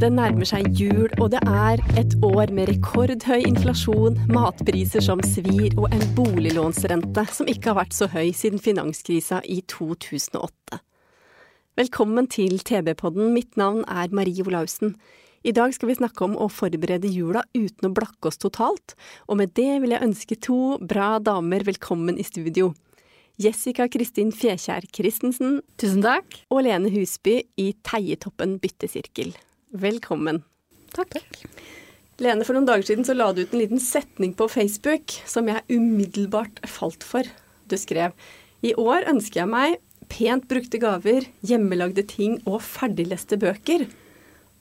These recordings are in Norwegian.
Det nærmer seg jul, og det er et år med rekordhøy inflasjon, matpriser som svir og en boliglånsrente som ikke har vært så høy siden finanskrisa i 2008. Velkommen til TB-podden. Mitt navn er Marie Olaussen. I dag skal vi snakke om å forberede jula uten å blakke oss totalt, og med det vil jeg ønske to bra damer velkommen i studio. Jessica Kristin Fjekjær Christensen Tusen takk. og Lene Husby i Teietoppen byttesirkel. Velkommen. Takk. Lene, for noen dager siden så la du ut en liten setning på Facebook som jeg umiddelbart falt for. Du skrev I år ønsker jeg meg pent brukte gaver, hjemmelagde ting og ferdigleste bøker.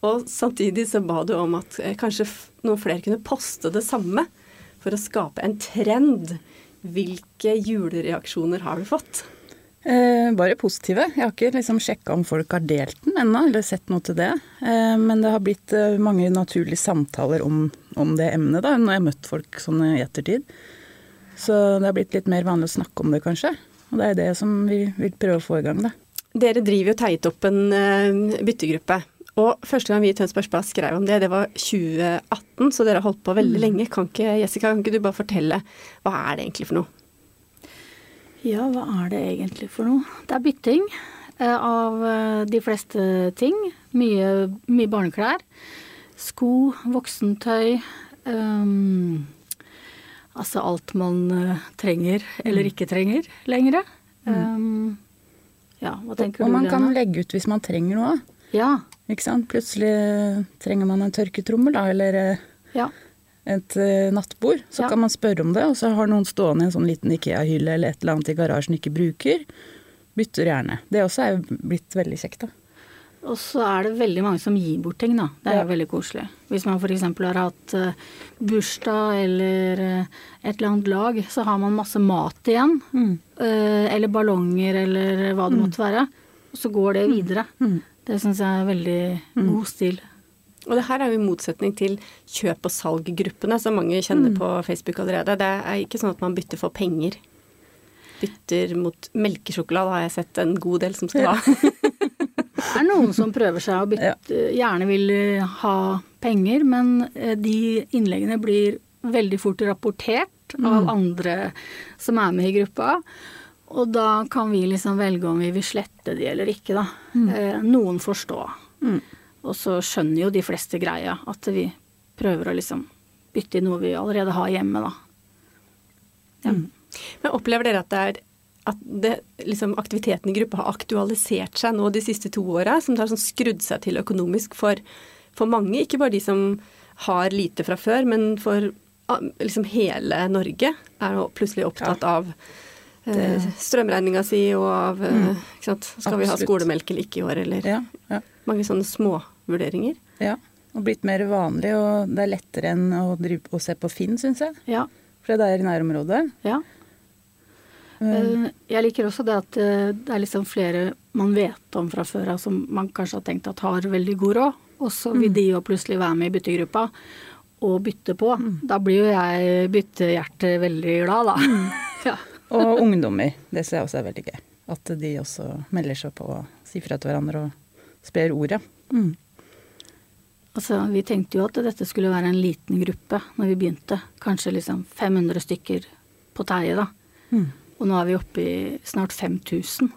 Og samtidig så ba du om at eh, kanskje noen flere kunne poste det samme for å skape en trend. Hvilke julereaksjoner har du fått? Eh, bare positive. Jeg har ikke liksom sjekka om folk har delt den ennå, eller sett noe til det. Eh, men det har blitt eh, mange naturlige samtaler om, om det emnet, da, når jeg har møtt folk sånn i ettertid. Så det har blitt litt mer vanlig å snakke om det, kanskje. Og det er det som vi vil prøve å få i gang, da. Dere driver jo teit opp en byttegruppe. Og første gang vi i Tønsbergs Blad skrev om det, det var 2018, så dere har holdt på veldig lenge. Kan ikke, Jessica, kan ikke du bare fortelle, hva er det egentlig for noe? Ja, hva er det egentlig for noe? Det er bytting eh, av eh, de fleste ting. Mye, mye barneklær. Sko, voksentøy. Um, altså alt man eh, trenger eller ikke trenger lenger. Um, ja, hva tenker Og du, man kan Lene? legge ut hvis man trenger noe. Ja. Ikke sant? Plutselig trenger man en tørketrommel, da, eller Ja. Et eh, nattbord. Så Ja. kan man spørre om det, og så har noen stående i en sånn liten Ikea-hylle eller et eller annet i garasjen ikke bruker. Bytter gjerne. Det også er blitt veldig kjekt, da. Og så er det veldig mange som gir bort ting, da. Det er Ja. jo veldig koselig. Hvis man f.eks. har hatt eh, bursdag eller eh, et eller annet lag, så har man masse mat igjen. Mm. eller ballonger eller hva det måtte være. Og så går det videre. Det syns jeg er veldig god stil. Og det her er jo i motsetning til kjøp- og salggruppene, som mange kjenner på Facebook allerede. Det er ikke sånn at man bytter for penger. Bytter mot melkesjokolade har jeg sett en god del som skal ha. Det er noen som prøver seg og bytte, gjerne vil eh, ha penger, men eh, de innleggene blir veldig fort rapportert av andre som er med i gruppa. Og da kan vi liksom velge om vi vil slette de eller ikke, da. Mm. Noen får stå. Og så skjønner jo de fleste greia, at vi prøver å liksom bytte i noe vi allerede har hjemme, da. Men opplever dere at det er at det, liksom, aktiviteten i gruppa har aktualisert seg nå de siste to åra, som det har sånn skrudd seg til økonomisk for, for mange? Ikke bare de som har lite fra før, men for liksom hele Norge er nå plutselig opptatt av eh, strømregninga si og av mm. ikke sant? Skal vi ha Absolutt. skolemelk eller ikke i år, eller Ja, ja. Mange sånne småvurderinger. Ja, og blitt mer vanlig, og det er lettere enn å, drive, å se på Finn, syns jeg. Ja. For det er i nærområdet. Ja. Eh, Jeg liker også det at eh, det er liksom flere man vet om fra før av som man kanskje har tenkt at har veldig god råd, og så vil de jo plutselig være med i byttegruppa og bytte på. Da blir jo jeg byttehjerte veldig glad, da. ja. Og ungdommer. Det ser jeg også er veldig gøy. At de også melder seg på og sier fra til hverandre og sprer ordet. Altså, vi tenkte jo at dette skulle være en liten gruppe når vi begynte. Kanskje liksom 500 stykker på Teie, da. Og nå er vi oppe i snart 5000.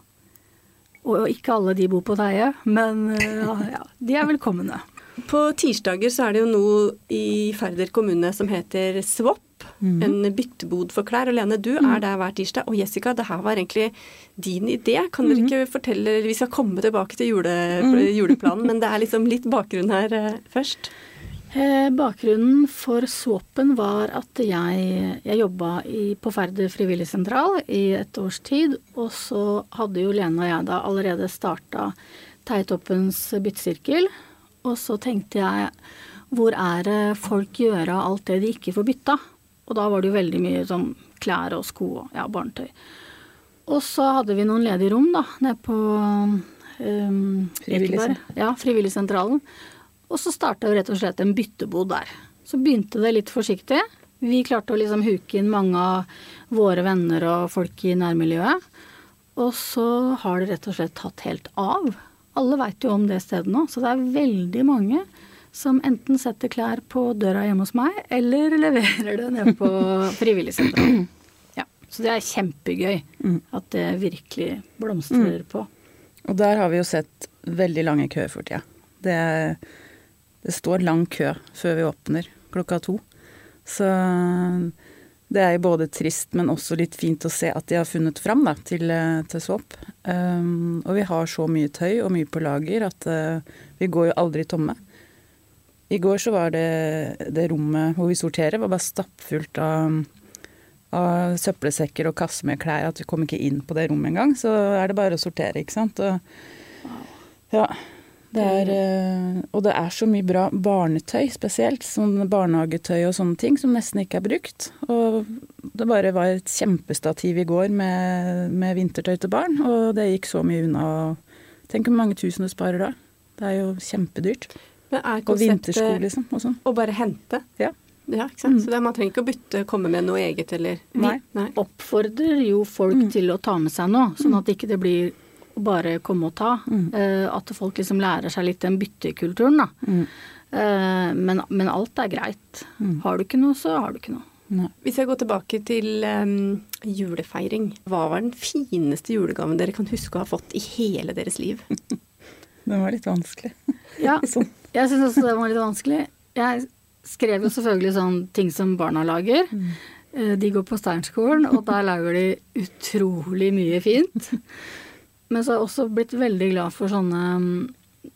Og ikke alle de bor på Teie, men eh, ja, de er velkomne. På tirsdager så er det jo noe i Færder kommune som heter Swap. En byttebod for klær. Og Lene, du er der hver tirsdag. Og Jessica, det her var egentlig din idé. Kan dere ikke fortelle Vi skal komme tilbake til jule, juleplanen, men det er liksom litt bakgrunn her eh, først. Eh, bakgrunnen for såpen var at jeg, jeg jobba på Færder frivilligsentral i et års tid. Og så hadde jo Lene og jeg da allerede starta Teitoppens byttesirkel. Og så tenkte jeg hvor er det folk gjør av alt det de ikke får bytta? Og da var det jo veldig mye sånn klær og sko og ja, barnetøy. Og så hadde vi noen ledige rom da, nede på um, Frivillig, ja, Frivilligsentralen. Og så starta rett og slett en byttebod der. Så begynte det litt forsiktig. Vi klarte å liksom huke inn mange av våre venner og folk i nærmiljøet. Og så har det rett og slett tatt helt av. Alle veit jo om det stedet nå, så det er veldig mange som enten setter klær på døra hjemme hos meg, eller leverer det ned på frivilligsentralen. Ja, så det er kjempegøy mm. at det virkelig blomstrer mm. på. Og der har vi jo sett veldig lange køer for tida. Det det står lang kø før vi åpner klokka to. Så det er jo både trist, men også litt fint å se at de har funnet fram da, til, til såp. Um, og vi har så mye tøy og mye på lager at uh, vi går jo aldri tomme. I går så var det, det rommet hvor vi sorterer, var bare stappfullt av, av søppelsekker og kasser med klær. At vi kom ikke inn på det rommet engang. Så er det bare å sortere, ikke sant. Og, ja, det er, eh, og det er så mye bra barnetøy spesielt, sånn barnehagetøy og sånne ting, som nesten ikke er brukt. Og det bare var et kjempestativ i går med, med vintertøy til barn, og det gikk så mye unna. Tenk hvor mange tusen du sparer da. Det er jo kjempedyrt. Og vintersko, liksom. Og sånn. Å bare hente? Ja. Ja, ikke sant? Mm. Så det, Man trenger ikke å bytte, komme med noe eget eller Nei. Nei. Oppfordrer jo folk mm. til å ta med seg noe, sånn at ikke det blir å bare komme og ta. Mm. Uh, at folk liksom lærer seg litt den byttekulturen, da. Mm. Uh, men, men, alt er greit. Mm. Har du ikke noe, så har du ikke noe. Nei. Hvis jeg går tilbake til um, julefeiring, hva var den fineste julegaven dere kan huske å ha fått i hele deres liv? den var litt vanskelig. ja, sånn. jeg syns også det var litt vanskelig. Jeg skrev jo selvfølgelig sånn ting som barna lager. Mm. Eh, de går på Steinskolen, og der lager de utrolig mye fint. Men så har jeg også blitt veldig glad for sånne mm,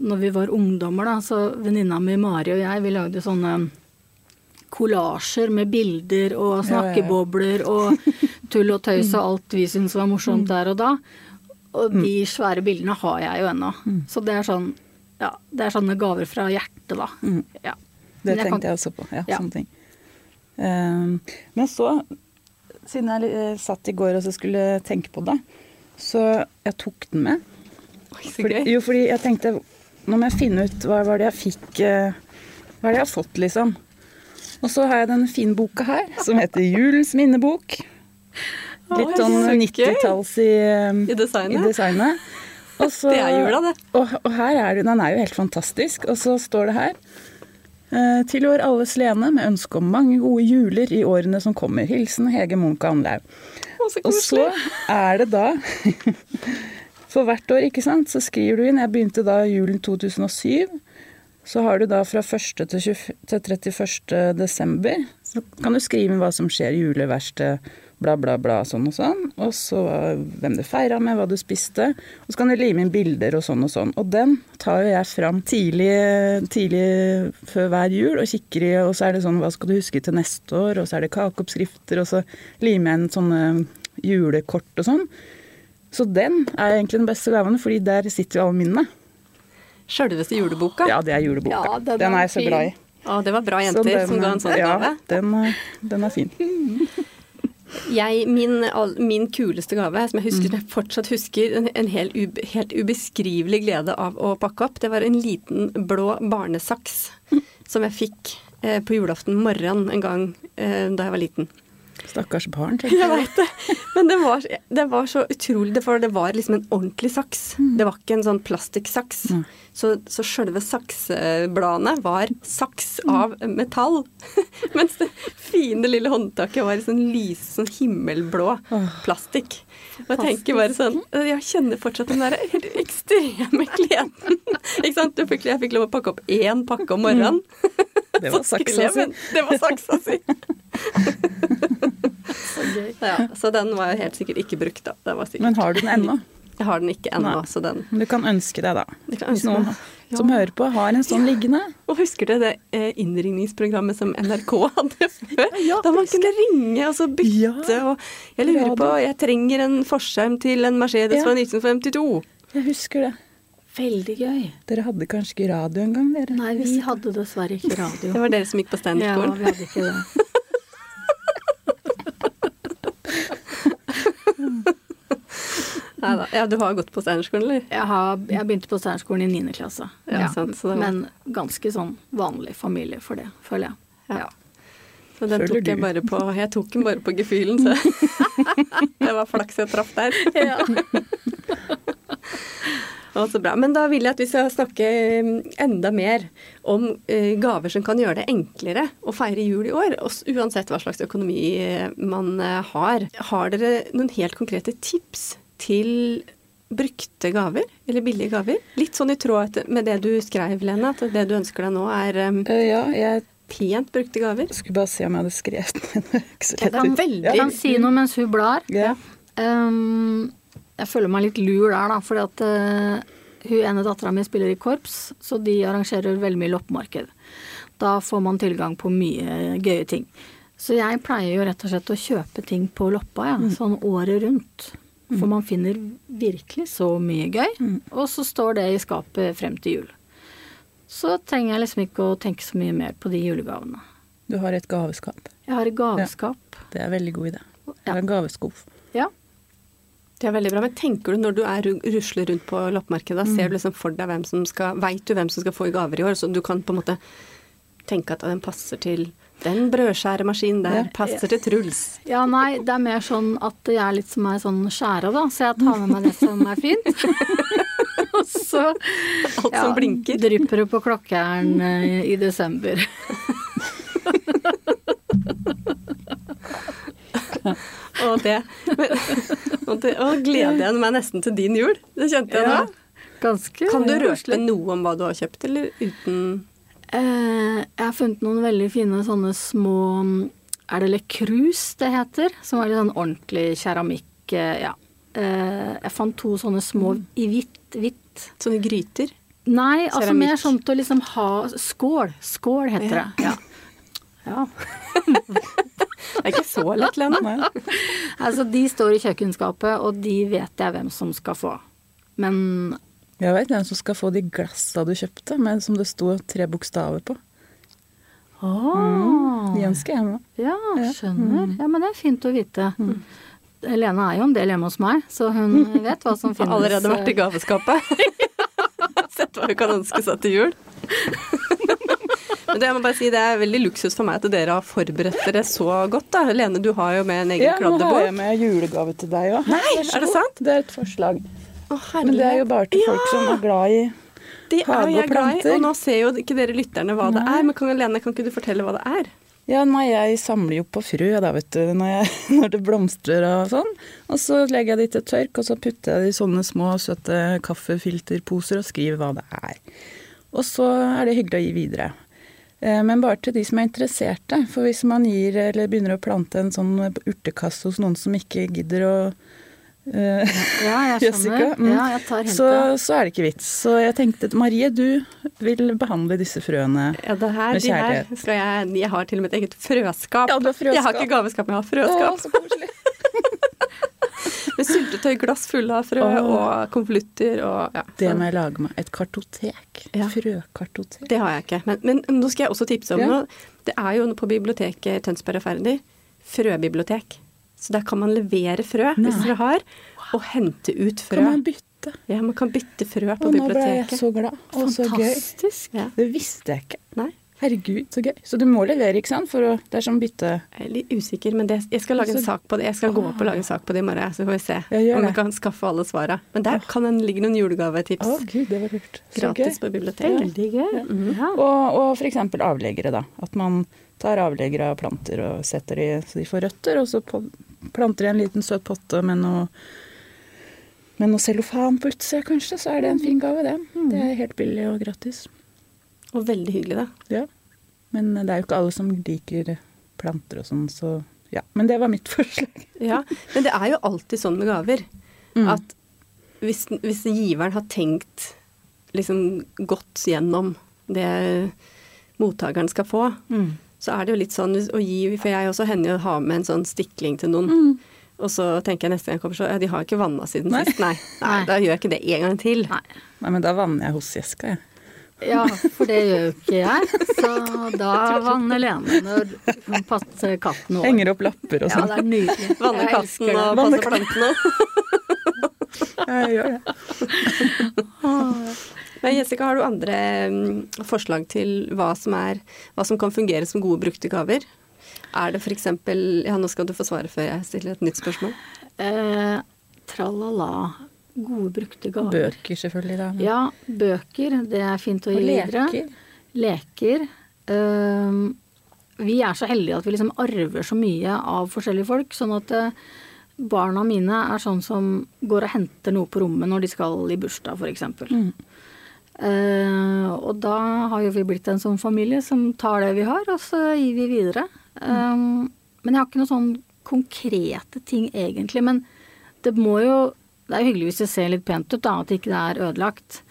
Når vi var ungdommer, da, så venninna mi Mari og jeg, vi lagde sånne kollasjer med bilder og snakkebobler og tull og tøys og alt vi syntes var morsomt mm. der og da. Og de mm. svære bildene har jeg jo ennå. Så det er sånn ja, det er sånne gaver fra hjertet, da. Ja. Det jeg tenkte kan... jeg også på. Ja, ja. sånne ting. Um, men så, siden jeg eh, satt i går og så skulle tenke på det, så jeg tok den med. Oi, så fordi, jo, fordi jeg tenkte Nå må jeg finne ut hva var det jeg fikk eh, Hva er det jeg har fått, liksom. Og så har jeg den finboka her, som heter Julens minnebok. Litt sånn 90-talls i, I, designet. I designet. Så, det er jula, det. Og, og, her er hun. den er jo helt fantastisk. Og så står det her eh, Tilhør alles Lene med ønske om mange gode juler i årene som kommer. Hilsen Hege Munch Anlaug så Og så er det da For hvert år, ikke sant, så skriver du inn Jeg begynte da julen 2007. Så har du da fra 1. til, 20, til 31. desember. Så kan du skrive inn hva som skjer i juleverkstedet, bla, bla, bla, sånn og sånn. Og så hvem du feira med, hva du spiste. Og så kan du lime inn bilder og sånn og sånn. Og den tar jo jeg fram tidlig, tidlig før hver jul og kikker i, og så er det sånn hva skal du huske til neste år, og så er det kakeoppskrifter, og så limer jeg inn sånne julekort og sånn. Så den er egentlig den beste gaven, fordi der sitter jo alle minnene. Sjølveste juleboka? Ja, det er juleboka. Ja, den, den, er jeg så glad i. Å, det var bra jenter den, som ga en sånn ja, gave. Den, den er fin. Jeg, min, min, kuleste gave, som jeg husker, mm. jeg fortsatt husker, en, en helt, ube, helt, ubeskrivelig glede av å pakke opp, det var en liten blå barnesaks mm. som jeg fikk eh, på julaften morgen en gang eh, da jeg var liten. Stakkars barn, tenker jeg. Jeg veit det. Men det var, det var, så utrolig for det var liksom en ordentlig saks. Mm. Det var ikke en sånn plastikksaks. Mm. Så, så sjølve saksebladene var saks mm. av metall. Mens det fine lille håndtaket var sånn lyse, sånn himmelblå plastikk. Og jeg tenker bare sånn Jeg kjenner fortsatt den der ekstreme gleden. Ikke sant? Fikk, jeg fikk lov å pakke opp én pakke om morgenen. Det var saksa si. Det var saksa si. Så gøy. Ja, så den var jo helt sikkert ikke brukt, da. Men har du den ennå? Jeg har den ikke ennå, så den Du kan ønske deg, da. Hvis noen, som hører på, har en sånn liggende. Og husker du det eh, innringningsprogrammet som NRK hadde før? Ja, da man kunne ringe og så bytte Ja. og Jeg lurer på, jeg trenger en forskjerm til en Mercedes Ja. fra 1952. Jeg husker det. Veldig gøy. Dere hadde kanskje ikke radio engang, dere? Nei, vi hadde dessverre ikke radio. Det var dere som gikk på Ja, standup-skolen. vi hadde ikke det. Neida. Ja, du har gått på standup-skolen, eller? Jeg, har, jeg begynte på Steinerskolen i 9. klasse. Ja, sant, så det var- Men ganske sånn vanlig familie for det, føler jeg. Ja. Så den Føler tok jeg du? bare på Jeg tok den bare på gefühlen, så det var flaks jeg traff der. Å, så bra. Men da vil jeg at vi skal snakke mm, enda mer om eh, gaver som kan gjøre det enklere å feire jul i år, uansett hva slags økonomi eh, man eh, har. Har dere noen helt konkrete tips til brukte gaver, eller billige gaver? Litt sånn i tråd med det du skrev, Lene, at det du ønsker deg nå er Eh, ja, jeg pent brukte gaver. skulle bare se om jeg hadde skrevet den. Jeg kan, veldig, jeg kan si noe mens hun blar. Ja. Ehm, jeg føler meg litt lur der, da, fordi at uh, hun ene dattera mi spiller i korps, så de arrangerer veldig mye loppemarked. Da får man tilgang på mye gøye ting. Så jeg pleier jo rett og slett å kjøpe ting på loppa, ja, sånn året rundt. For man finner virkelig så mye gøy, og så står det i skapet frem til jul. Så trenger jeg liksom ikke å tenke så mye mer på de julegavene. Du har et gaveskap. Jeg har et gaveskap. Det er veldig god idé. Jeg har Ja. en gaveskuff. Ja. Det er veldig bra, men tenker du når du er rusler rundt på loppemarkedet, da ser du liksom for deg hvem som skal Veit du hvem som skal få i gaver i år, så du kan på en måte tenke at den passer til den brødskjæremaskinen der, passer til Truls. Ja, nei, det er mer sånn at jeg er litt som ei sånn skjæra, da, så jeg tar med meg det som er fint. Og så Alt som blinker. drypper det på klokkeren eh, i desember. Og det og det og gleder jeg meg nesten til din jul. Det kjente jeg nå. Ganske Kan du røpe noe om hva du har kjøpt, eller uten Eh, jeg har funnet noen veldig fine sånne små Er det Le Cruz det heter? Som er litt sånn ordentlig keramikk. eh, Ja. Eh, jeg fant to sånne små i hvitt. hvitt. sånne gryter? Nei, altså mer sånn til å liksom ha Skål. Skål heter Ja. det. Ja. ja. Er ikke så lett, Lene. Nei. Altså, de står i kjøkkenskapet, og de vet jeg hvem som skal få. Men Jeg vet hvem som skal få de glassa du kjøpte, med, som det sto tre bokstaver på. Åh, De ønsker jeg. Ja, skjønner. Ja, men det er fint å vite. Helene er jo en del hjemme hos meg, så hun vet hva som Har finnes. allerede vært i gaveskapet. Sett hva hun kan ønske seg til jul. Det, jeg må bare si, det er veldig luksus for meg at dere har forberedt dere så godt. da. Lene, du har jo med en egen Ja, nå har jeg kladdebok. med julegave til deg òg. Nei, er det sant? Det er et forslag. Å, Men det er jo bare til Ja, folk som er glad i De er jo jeg glad i, og nå ser jo ikke dere lytterne hva det er. Men kan, Lene, kan ikke du fortelle hva det er? Ja, nei, jeg samler jo på frø da, vet du, når, jeg, når det blomstrer og sånn. Og så legger jeg de til tørk, og så putter jeg de i sånne små søte kaffefilterposer og skriver hva det er. Og så er det hyggelig å gi videre. Eh, Men bare til de som er interesserte. For hvis man gir eller begynner å plante en sånn urtekasse hos noen som ikke gidder å uh, Ja. Jessica, mm. Ja, jeg tar så, så er det ikke vits. Så jeg tenkte Marie, du vil behandle disse frøene. Ja, det her, Med de her skal jeg Jeg har til og med et eget frøskap. Ja, frøskap. Jeg har ikke gaveskap, men jeg har frøskap. Å, så koselig. Med syltetøyglass fulle av frø oh. og konvolutter og ja. Det må jeg lage meg. Et kartotek. Ja. Frøkartotek. Det har jeg ikke. Men, men nå skal jeg også tipse om Ja. noe. Det er jo på biblioteket Tønsberg Færder frøbibliotek. Så der kan man levere frø hvis Nei. dere har, og hente ut frø. Kan man bytte? Ja, man kan bytte frø på Og nå ble jeg så glad. Og så gøy. Fantastisk. Ja. Det visste jeg ikke. Nei, Herregud, så gøy. Så du må levere, ikke sant? For å, det er som bytte jeg er litt usikker, men det, jeg skal lage en Så- sak på det. Jeg skal gå opp og lage en sak på det i morgen, så får vi se Ja, om vi jeg kan skaffe alle svara. Men der kan det ligge noen julegavetips Å, gud, det var lurt. Gratis gøy. på biblioteket. Veldig gøy. Ja. Og, og for eksempel avleggere, da. At man tar avleggere av planter og setter de så de får røtter, og så på, planter de en liten søt potte med noe med noe cellofan på utsida, kanskje, så er det en fin gave, det. Mm. Det er helt billig og gratis. Og veldig hyggelig, da. Ja. Men det er jo ikke alle som liker planter og sånn, så ja. Men det var mitt forslag. Ja, men det er jo alltid sånn med gaver Mm. at hvis, hvis giveren har tenkt liksom gått gjennom det mottakeren skal få, Mm. så er det jo litt sånn å gi For jeg også hender jo å ha med en sånn stikling til noen. Mm. Og så tenker jeg neste gang jeg kommer så Ja, de har ikke vanna siden Nei. sist. Nei. Nei. Nei. Da gjør jeg ikke det en gang til. Nei, men da vanner jeg hos Jessica, jeg. Ja, for det gjør jo ikke jeg. Så da vanner Lene når hun passer katten over. Henger opp lapper og Ja, sånn. det er nydelig. Vanner katten og Vanne passe plantene. Ja, jeg gjør det. Men Jessica, har du andre mm, forslag til hva som, er, hva som kan fungere som gode brukte gaver? Er det f.eks. Ja, nå skal du få svare før jeg stiller et nytt spørsmål. Eh, tralala. Gode brukte gaver. Bøker selvfølgelig, da. Ja, bøker. Det er fint å Og gi videre. leker. Leker. Uh, vi er så heldige at vi liksom arver så mye av forskjellige folk, sånn at uh, barna mine er sånn som går og henter noe på rommet når de skal i bursdag, f.eks. Mm. Uh, og da har jo vi blitt en sånn familie som tar det vi har, og så gir vi videre. Ehm, men jeg har ikke noen sånn konkrete ting egentlig. Men det må jo Det er jo hyggelig hvis det ser litt pent ut, da, at ikke det er ødelagt.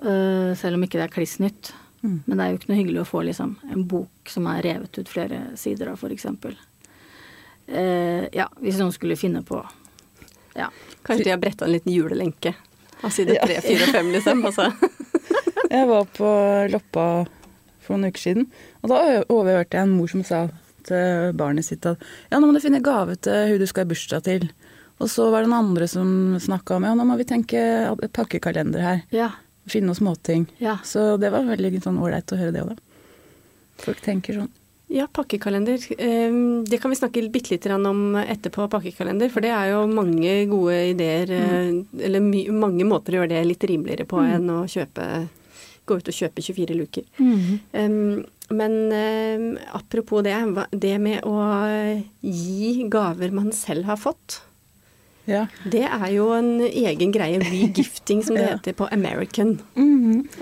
Uh, selv om ikke det er kliss nytt. Mm. Men det er jo ikke noe hyggelig å få liksom, en bok som er revet ut flere sider av, f.eks. Uh, ja, hvis noen skulle finne på Ja. Kanskje de har bretta en liten julelenke av side tre, fire og fem, liksom. Altså. Jeg var på Loppa for noen uker siden, og da overhørte jeg en mor som sa til barnet sitt at ja, nå må du finne gave til hun du skal i bursdag til. Og så var det noen andre som snakka om ja, nå må vi tenke pakkekalender her. Ja. Finne noen småting. Ja. Så det var veldig sånn ålreit å høre det òg, da. Folk tenker sånn. Ja, pakkekalender. Eh, Det kan vi snakke bitte lite grann om etterpå, pakkekalender. For det er jo mange gode ideer, mm. eller my mange måter å gjøre det litt rimeligere på enn å kjøpe gå ut og kjøpe 24 luker. Um, men um, apropos det, det med å gi gaver man selv har fått. Ja. Det er jo en egen greie, regifting som det heter på American.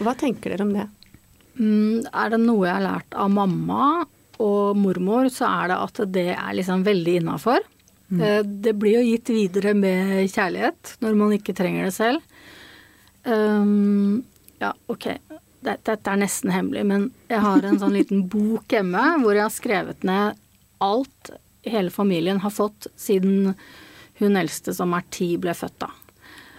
Hva tenker dere om det? Mm, er det noe jeg har lært av mamma og mormor, så er det at det er liksom veldig innafor. Mm. Det blir jo gitt videre med kjærlighet når man ikke trenger det selv. Um, ja, ok. Dette er nesten hemmelig, men jeg har en sånn liten bok hjemme hvor jeg har skrevet ned alt hele familien har fått siden hun eldste som er ti, ble født da.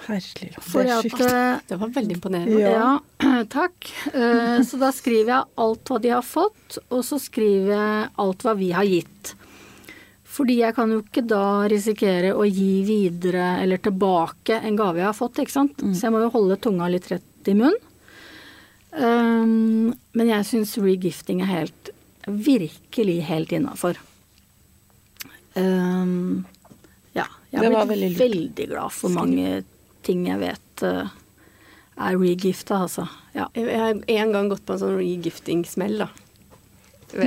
Herlig. Det er sjukt. eh, Det var veldig imponerende. Ja. ja, takk. Eh, Så da skriver jeg alt hva de har fått, og så skriver jeg alt hva vi har gitt. Fordi jeg kan jo ikke da risikere å gi videre eller tilbake en gave jeg har fått, ikke sant. Så jeg må jo holde tunga litt rett i munnen. Um, men jeg syns regifting er helt, virkelig helt innafor. Um, jeg Det har blitt veldig veldig, glad for mange ting jeg vet eh, er regifta, altså. Ja. Jeg har en gang gått på en sånn regifting-smell, da.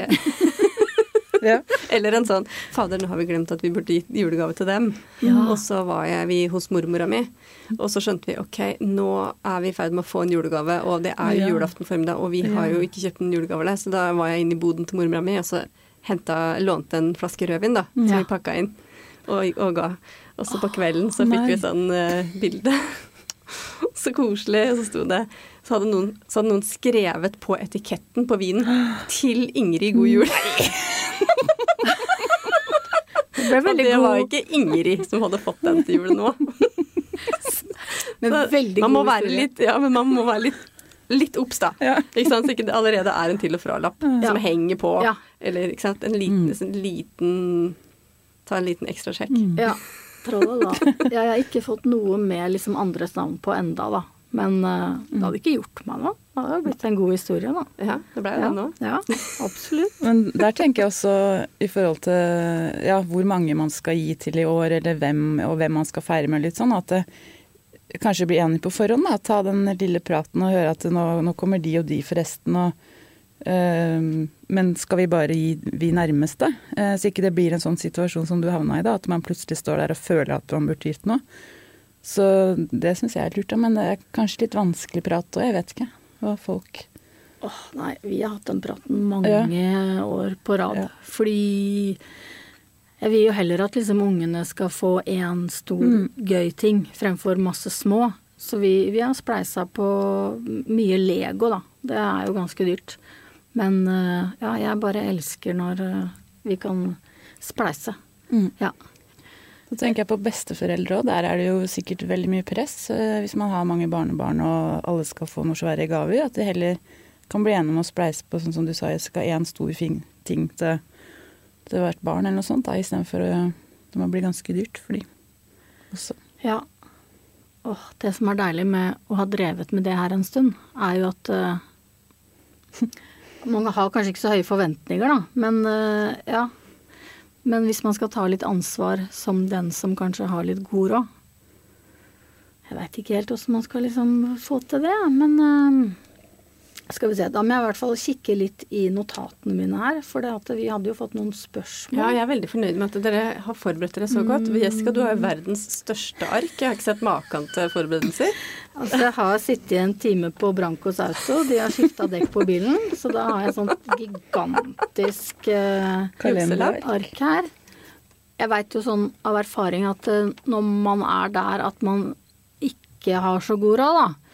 Ja. Eller en sånn Fader, nå har vi glemt at vi burde gitt julegave til dem. Og så var jeg vi hos mormora mi, og så skjønte vi ok, nå er vi i ferd med å få en julegave, og det er jo Ja. julaften formiddag, og vi har jo ikke kjøpt en julegave der, så da var jeg inne i boden til mormora mi, og så henta, lånte en flaske rødvin, da, som Ja. vi pakka inn og, og ga. Og så på kvelden så fikk nei. vi sånn uh, bilde. Så koselig. Og så sto det så hadde, noen, så hadde noen skrevet på etiketten på vinen 'Til Ingrid god jul'. Det Og det var god, ikke Ingrid som hadde fått den til jul nå. men Så veldig man må god være litt, ja, men man må være litt, litt obs, da. Ja. Ikke sant? Så ikke det allerede er en til og fra-lapp Ja. som henger på. Ja. Eller ikke sant? en liten, en liten Ta en liten ekstra sjekk. Ja, tralala. Jeg har ikke fått noe med liksom andres navn på enda, da. Men uh, det hadde ikke gjort meg noe. Det hadde blitt en god historie, da. Ja, det ble Ja, det nå. ja absolutt. Men der tenker jeg også i forhold til ja, hvor mange man skal gi til i år, eller hvem, og hvem man skal feire med, litt sånn at det kanskje blir enig på forhånd. Da, ta den lille praten og høre at nå, nå kommer de og de forresten. Og, men skal vi bare gi vi nærmeste? Eh, så ikke det blir en sånn situasjon som du havna i, da, at man plutselig står der og føler at man burde gitt noe. Så det syns jeg er lurt, men det er kanskje litt vanskelig prat òg, jeg vet ikke. Hva folk Åh, nei, vi har hatt den praten mange år på rad. Ja. Fordi jeg vil jo heller at liksom ungene skal få én stor, gøy ting fremfor masse små. Så vi, vi har spleisa på mye Lego, da. Det er jo ganske dyrt. Men eh, ja, jeg bare elsker når eh, vi kan spleise. Mm. Ja. Så tenker jeg på besteforeldre òg. Der er det jo sikkert veldig mye press eh, hvis man har mange barnebarn og alle skal få noe svære gaver. At de heller kan bli enige om å spleise på sånn som du sa, jeg skal én stor fin ting til, til hvert barn eller noe sånt, da, istedenfor Det må bli ganske dyrt for de også. Ja. Åh, det som er deilig med å ha drevet med det her en stund, er jo at eh, Mange har kanskje ikke så høye forventninger, da, men eh, ja. Men hvis man skal ta litt ansvar som den som kanskje har litt god råd Jeg veit ikke helt åssen man skal liksom få til det, men eh, skal vi se, Da må jeg i hvert fall kikke litt i notatene mine her. For det at vi hadde jo fått noen spørsmål. Ja, jeg er veldig fornøyd med at dere har forberedt dere så godt. Jessica, du har jo verdens største ark. Jeg har ikke sett maken til forberedelser. Altså, jeg har sittet i en time på Brancos Auto. De har skifta dekk på bilen. Så da har jeg et sånt gigantisk uh, Kalender. ark her. Jeg veit jo sånn av erfaring at uh, når man er der at man ikke har så god råd, da,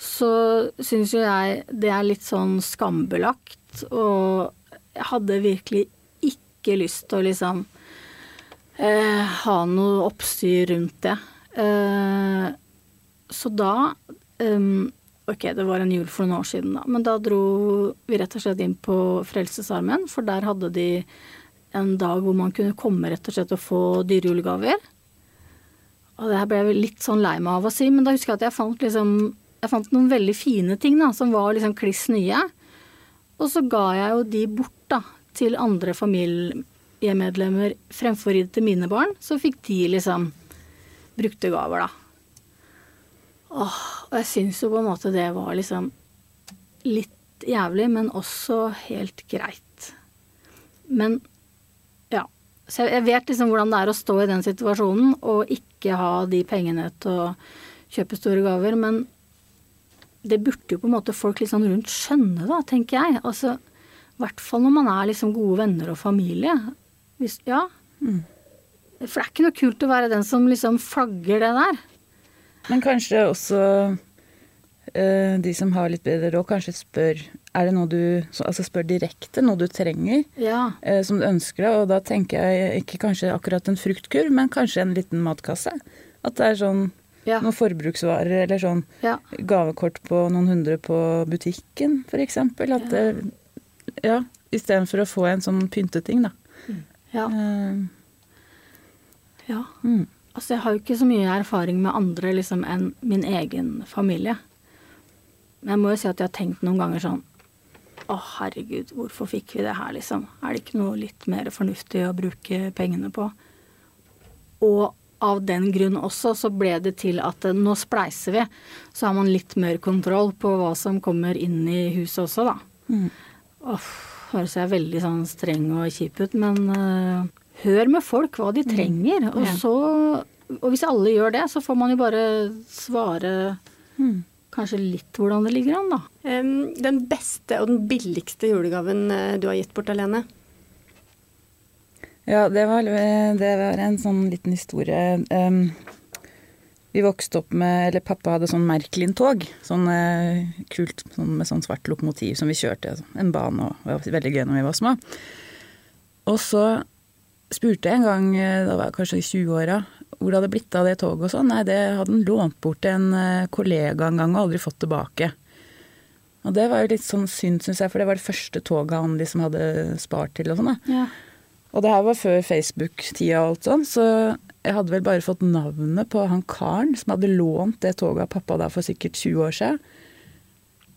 så syns jo jeg det er litt sånn skambelagt. Og jeg hadde virkelig ikke lyst til å liksom eh, ha noe oppstyr rundt det. Eh, så da um, Ok, det var en jul for noen år siden, da. Men da dro vi rett og slett inn på Frelsesarmeen, for der hadde de en dag hvor man kunne komme rett og slett og få dyrejulegaver. Og det her ble jeg litt sånn lei meg av å si, men da husker jeg at jeg fant liksom jeg fant noen veldig fine ting da, som var liksom kliss nye. Og så ga jeg jo de bort da, til andre familiemedlemmer fremfor å det til mine barn. Så fikk de liksom brukte gaver, da. Åh, og jeg syns jo på en måte det var liksom litt jævlig, men også helt greit. Men ja. Så jeg vet liksom hvordan det er å stå i den situasjonen og ikke ha de pengene til å kjøpe store gaver. Men det burde jo på en måte folk litt sånn rundt skjønne, da, tenker jeg. Altså, I hvert fall når man er liksom gode venner og familie. Hvis, ja. Mm. For det er ikke noe kult å være den som liksom flagger det der. Men kanskje også eh, de som har litt bedre råd, kanskje spør Er det noe du Altså spør direkte, noe du trenger, Ja. eh, som du ønsker deg. Og da tenker jeg ikke kanskje akkurat en fruktkurv, men kanskje en liten matkasse. At det er sånn Ja. noen forbruksvarer eller sånn ja. gavekort på noen hundre på butikken, for eksempel. At det Ja, istedenfor å få en sånn pynteting, da. ja. Uh, ja. mm. Altså, jeg har jo ikke så mye erfaring med andre liksom, enn min egen familie. Men jeg må jo si at jeg har tenkt noen ganger sånn Å, herregud, hvorfor fikk vi det her, liksom? Er det ikke noe litt mer fornuftig å bruke pengene på? Og av den grunn også, så ble det til at eh, nå spleiser vi. Så har man litt mer kontroll på hva som kommer inn i huset også, da. Mm. Uff, høres jeg veldig sånn streng og kjip ut, men uh, hør med folk hva de trenger. Og så Og hvis alle gjør det, så får man jo bare svare Mm. kanskje litt hvordan det ligger an, da. Den beste og den billigste julegaven eh, du har gitt bort, Alene? Ja, det var, det var en sånn liten historie. Um, vi vokste opp med Eller pappa hadde sånn Merkelin-tog. Sånn uh, kult sånn med sånn svart lokomotiv som vi kjørte en bane, og det var veldig gøy når vi var små. Og så spurte jeg en gang, eh, da var jeg kanskje i 20-åra, hvor det hadde blitt av det toget og sånn. Nei, det hadde han lånt bort til en eh, kollega en gang og aldri fått tilbake. Og det var jo litt sånn synd, syns jeg, for det var det første toget han liksom hadde spart til og sånn. da. Ja. Og det her var før Facebook-tida og alt sånn, så jeg hadde vel bare fått navnet på han karen som hadde lånt det toget av pappa da for sikkert 20 år siden.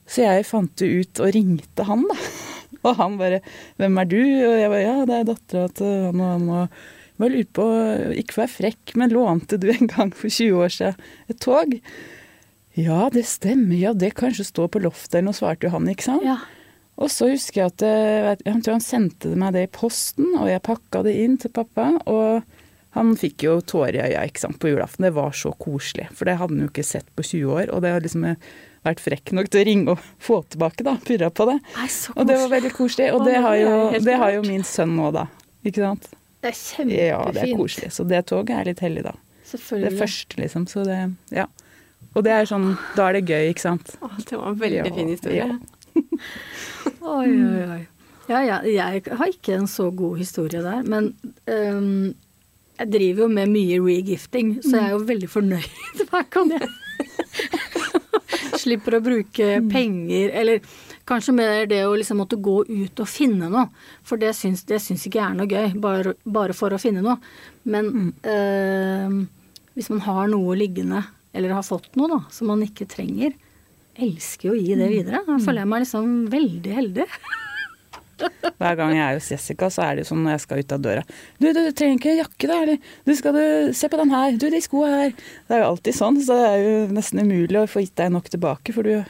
Så jeg fant det ut og ringte han, da. Og han bare 'Hvem er du?' Og jeg bare 'Ja, det er dattera til han og han'. Og jeg bare lurte på, ikke være frekk, men lånte du en gang for 20 år siden et tog? Ja, det stemmer, ja, det kanskje står på loftet eller noe, svarte jo han, ikke sant? ja. Og så husker jeg at eh, jeg tror han sendte meg det i posten, og jeg pakka det inn til pappa. Og han fikk jo tårer i øya ikke sant, på julaften. Det var så koselig, for det hadde han jo ikke sett på 20 år. Og det har liksom vært frekk nok til å ringe og få tilbake, da. Purra på det. Nei, Og det var veldig koselig. Og det har jo, det har jo min sønn nå, da. Ikke sant? Det er kjempefint. Ja, det er koselig. Så det toget er litt hellig, da. Selvfølgelig. Det første, liksom. Så det Ja. Og det er sånn, da er det gøy, ikke sant. Å, det var en veldig Ja, fin historie. ja. Oi, oi, oi. Ja, ja, jeg har ikke en så god historie der, men um, jeg driver jo med mye regifting, så jeg er jo veldig fornøyd hver gang jeg slipper å bruke penger, eller kanskje mer det å liksom måtte gå ut og finne noe, for det syns, det syns ikke jeg er noe gøy, bare, bare for å finne noe. Men øhm, hvis man har noe liggende, eller har fått noe da, som man ikke trenger, elsker jo å gi det videre. Da føler jeg meg liksom veldig heldig. Hver gang jeg er hos Jessica, så er det jo sånn når jeg skal ut av døra. Du, du trenger ikke jakke, da? Eller du, skal du se på den her? Du, de skoa her. Det er jo alltid sånn, så det er jo nesten umulig å få gitt deg nok tilbake, for du,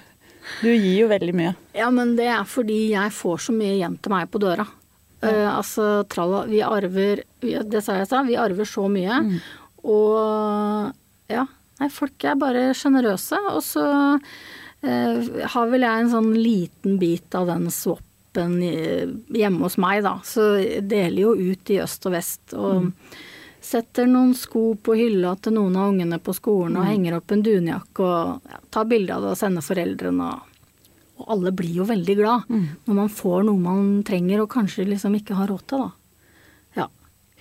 du gir jo veldig mye. Ja, men det er fordi jeg får så mye igjen til meg på døra. Uh, altså, tralla, vi arver Det sa jeg sa, vi arver så mye. Og ja, nei, folk er bare sjenerøse. Og så har vel jeg en sånn liten bit av den swappen hjemme hos meg, da. Så jeg deler jo ut i øst og vest. Og setter noen sko på hylla til noen av ungene på skolen og henger opp en dunjakke og ja, tar bilde av det og sender foreldrene. og og alle blir jo veldig glad når man får noe man trenger og kanskje liksom ikke har råd til, da. Ja.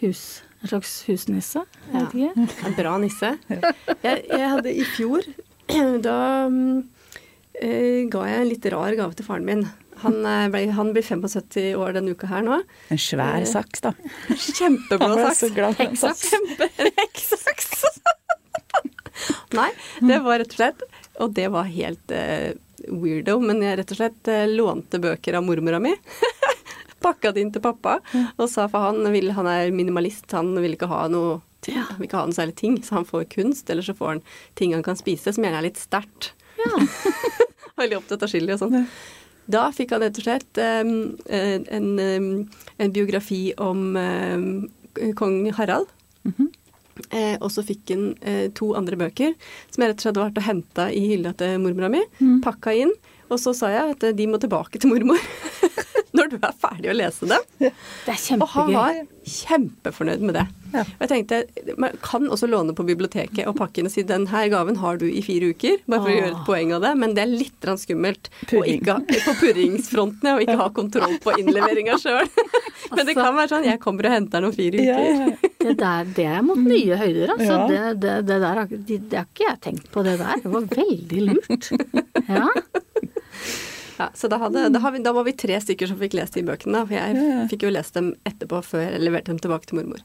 Hus. En slags husnisse. Jeg vet ikke. En bra nisse. Jeg, jeg hadde i fjor Da eh, ga jeg en litt rar gave til faren min. Han, eh, ble, han blir 75 år denne uka her nå. En svær saks, da. Kjempeblå saks. Hekksaks. Hekksaks. Nei, det var rett og slett Og det var helt uh, weirdo, men jeg rett og slett uh, lånte bøker av mormora mi. Pakka det inn til pappa og sa for han, vil, han er minimalist, han vil ikke ha noe Ja. han vil ikke ha noe særlig ting, så han får kunst, eller så får han ting han kan spise, som gjerne er litt sterkt. Ja. Veldig opptatt av chili og sånn. Da fikk han rett og slett eh, en, en biografi om um, kong Harald. eh, og så fikk han eh, to andre bøker som jeg rett og slett hadde vært og henta i hylla til mormora mi. Pakka inn. Og så sa jeg at de må tilbake til mormor når du er ferdig å lese dem. Det er Og han var kjempefornøyd med det. Og jeg tenkte, Man kan også låne på biblioteket og pakke inn og si den her gaven har du i fire uker, bare for å gjøre et poeng av det, men det er litt skummelt Purring. ikke ha, på purringsfronten og ikke ha kontroll på innleveringa sjøl. Men det kan være sånn jeg kommer og henter den om fire uker. ja. Det der det er mot nye høyder, altså. Ja. Det, det, det der det, det har ikke jeg tenkt på, det der. Det var veldig lurt. Ja. Ja, så da, hadde, da, har vi, da var vi tre stykker som fikk lest de bøkene, for jeg Ja, ja. fikk jo lest dem etterpå før jeg leverte dem tilbake til mormor.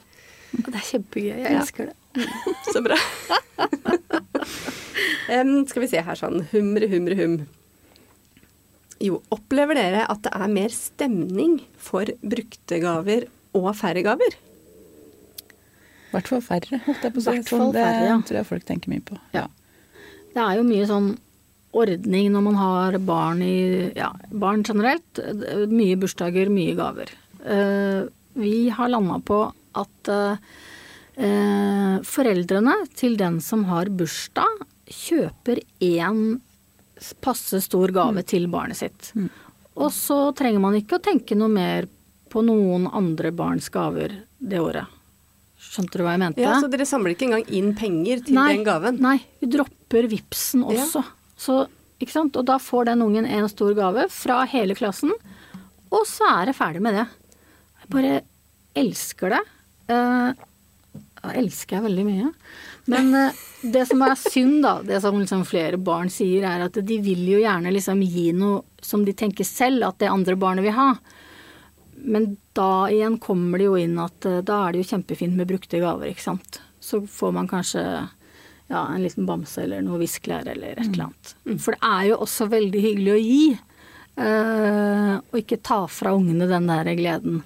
Det er kjempegøy. Jeg Ja. elsker det. Så bra. um, skal vi se her sånn. Humre, humre, hum. Jo, opplever dere at det er mer stemning for brukte gaver og færre gaver? I hvert fall færre, holdt jeg på å si. Sånn, det færre, ja. tror jeg folk tenker mye på. Ja. Det er jo mye sånn ordning når man har barn i Ja, barn generelt. Mye bursdager, mye gaver. Eh, vi har landa på at eh, foreldrene til den som har bursdag, kjøper én passe stor gave til barnet sitt. Og så trenger man ikke å tenke noe mer på noen andre barns gaver det året. Skjønte du hva jeg mente? Ja, Så dere samler ikke engang inn penger til den gaven? Nei, vi dropper vipsen også. Så? Og da får den ungen en stor gave fra hele klassen, og så er det ferdig med det. Jeg bare elsker det. Eh, ja, elsker jeg veldig mye. Men eh, det som er synd, da, det som liksom flere barn sier, er at de vil jo gjerne liksom gi noe som de tenker selv at det andre barnet vil ha. Men da igjen kommer det jo inn at eh, da er det jo kjempefint med brukte gaver, ikke sant. Så får man kanskje ja, en liten bamse eller noe viskelær eller et eller annet. For det er jo også veldig hyggelig å gi. eh, og ikke ta fra ungene den der gleden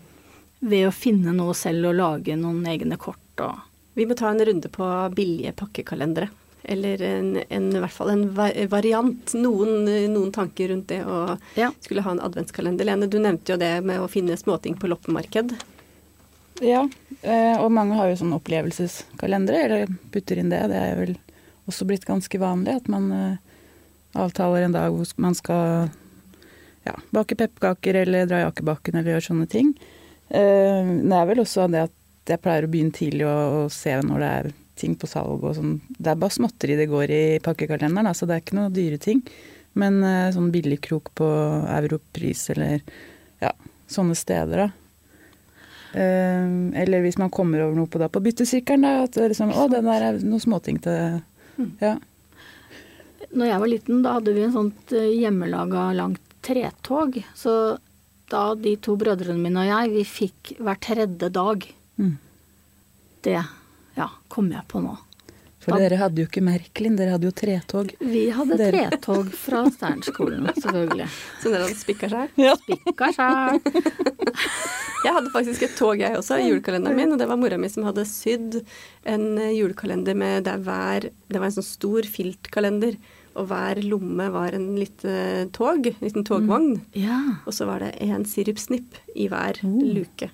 ved å finne noe selv og lage noen egne kort og Vi må ta en runde på billige pakkekalendere. Eller en, en, i hvert fall en variant. Noen, noen tanker rundt det å Ja. skulle ha en adventskalender. Lene, du nevnte jo det med å finne småting på loppemarked. Ja, eh, og mange har jo sånn opplevelseskalendere, eller putter inn det. Det er vel også blitt ganske vanlig at man eh, avtaler en dag hvor man skal ja, bake pepperkaker eller dra i akebakken eller gjøre sånne ting. Eh, Det er vel også det at jeg pleier å begynne tidlig å se når det er ting på salg og sånn. Det er bare småtteri det går i pakkekalenderen, altså det er ikke noe dyre ting. Men sånn billigkrok på Europris eller ja, sånne steder, da. Eh, eller hvis man kommer over noe på, da, på byttesykkelen. At det liksom, å, den der er noen småting til Ja. Når jeg var liten, da hadde vi en sånt eh, hjemmelaga langt tretog. Så da de to brødrene mine og jeg, vi fikk hver tredje dag. Mm. Det ja, kom jeg på nå. For dere hadde jo ikke Merkelin, dere hadde jo tretog. Vi hadde Dere- tretog fra Sternskolen, selvfølgelig. Så dere hadde spikka seg. Spikka sjæl. Jeg hadde faktisk et tog, jeg også, i julekalenderen min. Og det var mora mi som hadde sydd en julekalender med der hver Det var en sånn stor filtkalender. Og hver lomme var en lite tog, en liten togvogn. Ja. Og så var det en sirupsnipp i hver luke.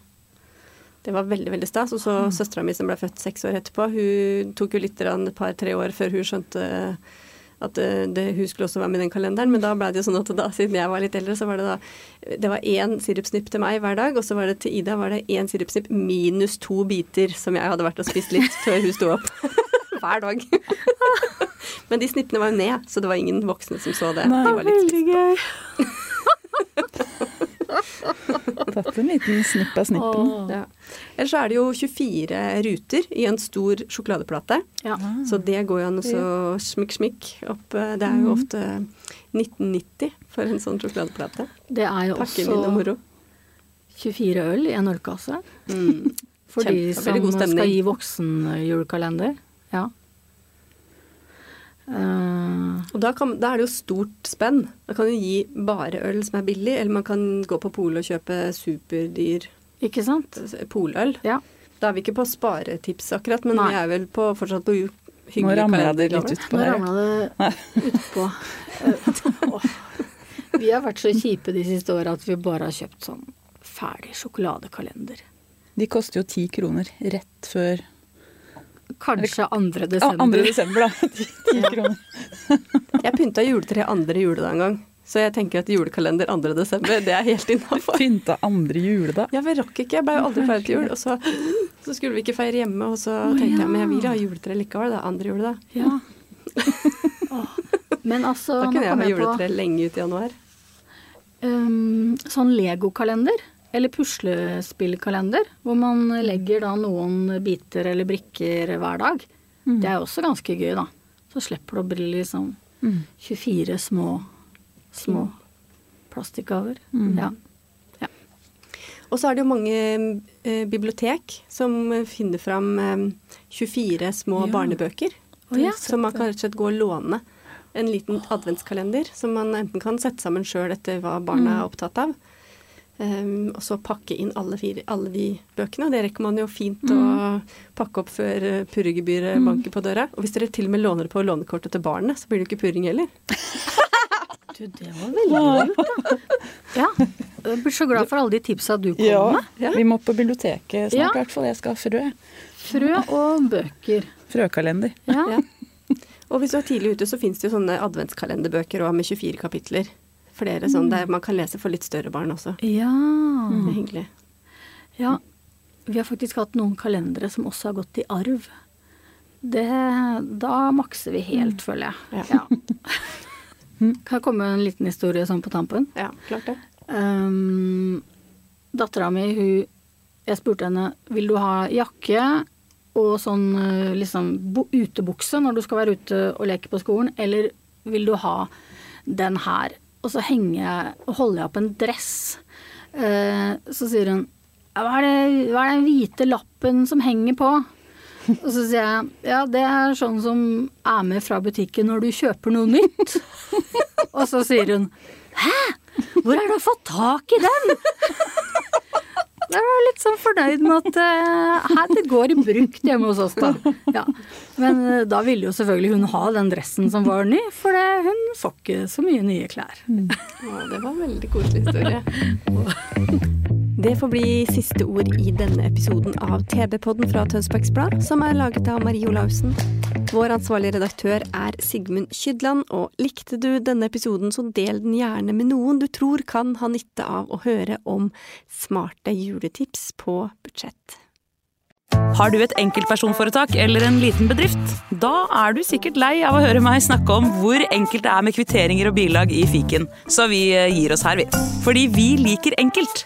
Det var veldig veldig stas. Og så søstera mi som ble født seks år etterpå, hun tok jo litt et par-tre år før hun skjønte at det, det, hun skulle også være med i den kalenderen. Men da ble det jo sånn at da, siden jeg var litt eldre, så var det da Det var én sirupsnipp til meg hver dag, og så var det til Ida var det én sirupsnipp minus to biter som jeg hadde vært og spist litt før hun sto opp. hver dag. Men de snippene var jo ned, så det var ingen voksne som så det. Nei. De var litt Veldig gøy. Tatt en liten snipp av snippen. Ja. Ellers så er det jo 24 ruter i en stor sjokoladeplate. Ja. Så det går jo an å smikk-smikk opp. eh, Det er jo ofte 1990 for en sånn sjokoladeplate. Det er jo Pakken også moro. 24 øl i en ølkasse. Mm. For de som skal gi voksenjulekalender. Eh, Og da, kan, da er det jo stort spenn. Da kan du gi bare øl som er billig, eller man kan gå på polet og kjøpe superdyr ikke sant? poløl. Ja. Da er vi ikke på sparetips akkurat, men Nei. vi er vel på, fortsatt på hyggelig Nå ramla det litt utpå Nå her. ramla det utpå. Eh. Vi har vært så kjipe de siste åra at vi bare har kjøpt sånn ferdig sjokoladekalender. De koster jo ti kroner rett før Kanskje 2. Desember. 2. desember, da. Ti, ti kroner. Jeg pynta juletre andre juledag en gang, så jeg tenker at julekalender 2. desember, det er helt innafor. Pynta andre juledag. Ja, vi rakk ikke. Jeg ble jo aldri ferdig til jul. Og så, så skulle vi ikke feire hjemme, og så tenkte jeg men jeg vil ha juletre likevel, da. Andre juledag. Ja. Men altså, Da kunne jeg ha på juletre lenge ut i januar. um, sånn legokalender. Eller puslespillkalender, hvor man legger da noen biter eller brikker hver dag. Mm. Det er også ganske gøy, da. Så slipper du å bli liksom Mm. 24 små, små plastikkgaver. Mm. Ja. Og så er det jo mange eh, bibliotek som finner fram eh, 24 små Ja. barnebøker. Oh, ja. som man kan rett og slett gå og låne. En liten adventskalender som man enten kan sette sammen sjøl etter hva barna er opptatt av. Um, og så pakke inn alle, fire, alle de bøkene. Det rekker man jo fint å pakke opp før purregebyret mm. banker på døra. Og hvis dere til og med låner det på lånekortet til barnet, så blir det jo ikke purring heller. Du, det var veldig lurt. da. Ja. Jeg blir så glad for alle de tipsa du kom Ja, med. vi må på biblioteket snart Ja. hvert fall. Jeg skal ha frø. Frø og bøker. Frøkalender. Ja. Ja. Og hvis du er tidlig ute, så fins det jo sånne adventskalenderbøker òg med 24 kapitler. Flere sånn der man kan lese for litt større barn også. Ja. Det er hyggelig. ja. Vi har faktisk hatt noen kalendere som også har gått i arv. Det, da makser vi helt, føler jeg. Ja. Kan jeg komme med en liten historie sånn på tampen? Ja, klart det. Um, Dattera mi, hun Jeg spurte henne vil du ha jakke og sånn eh, liksom utebukse når du skal være ute og leke på skolen, eller vil du ha den her? Og så henger jeg, holder jeg opp en dress. Eh, så sier hun hva er, det, hva er den hvite lappen som henger på? Og så sier jeg ja, det er sånn som er med fra butikken når du kjøper noe nytt. Og så sier hun hæ? Hvor har du fått tak i den? Jeg var litt sånn fornøyd med at uh, her, det går i brukt hjemme hos oss, da. Ja. Men uh, da ville jo selvfølgelig hun ha den dressen som var ny, for det, hun får ikke så mye nye klær. Å, det var en veldig koselig historie. Det får bli siste ord i denne episoden av TV-podden fra Tønsbergs Blad, som er laget av Marie Olaussen. Vår ansvarlige redaktør er Sigmund Kydland, og likte du denne episoden, så del den gjerne med noen du tror kan ha nytte av å høre om smarte juletips på budsjett. Har du et enkeltpersonforetak eller en liten bedrift? Da er du sikkert lei av å høre meg snakke om hvor enkelt det er med kvitteringer og bilag i fiken, så vi eh, gir oss her, vi. Fordi vi liker enkelt.